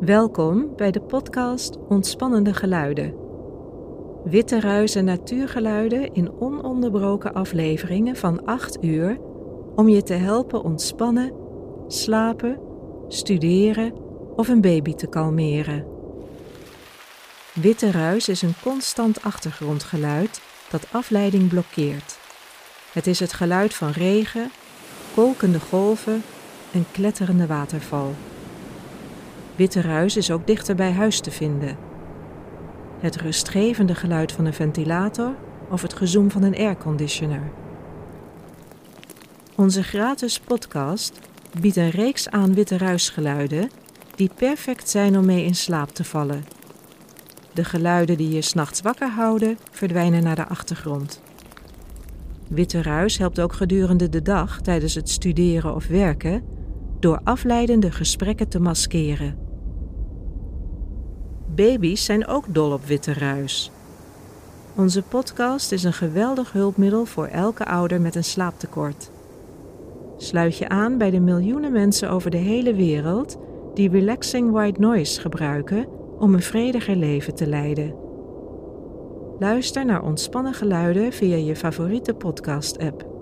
Welkom bij de podcast Ontspannende Geluiden. Witte ruis en natuurgeluiden in ononderbroken afleveringen van 8 uur om je te helpen ontspannen, slapen, studeren of een baby te kalmeren. Witte ruis is een constant achtergrondgeluid dat afleiding blokkeert. Het is het geluid van regen, kolkende golven en kletterende waterval. Witte ruis is ook dichter bij huis te vinden. Het rustgevende geluid van een ventilator of het gezoem van een airconditioner. Onze gratis podcast biedt een reeks aan witte ruisgeluiden die perfect zijn om mee in slaap te vallen. De geluiden die je s'nachts wakker houden verdwijnen naar de achtergrond. Witte ruis helpt ook gedurende de dag tijdens het studeren of werken door afleidende gesprekken te maskeren. Baby's zijn ook dol op witte ruis. Onze podcast is een geweldig hulpmiddel voor elke ouder met een slaaptekort. Sluit je aan bij de miljoenen mensen over de hele wereld die relaxing white noise gebruiken om een vrediger leven te leiden. Luister naar ontspannen geluiden via je favoriete podcast-app.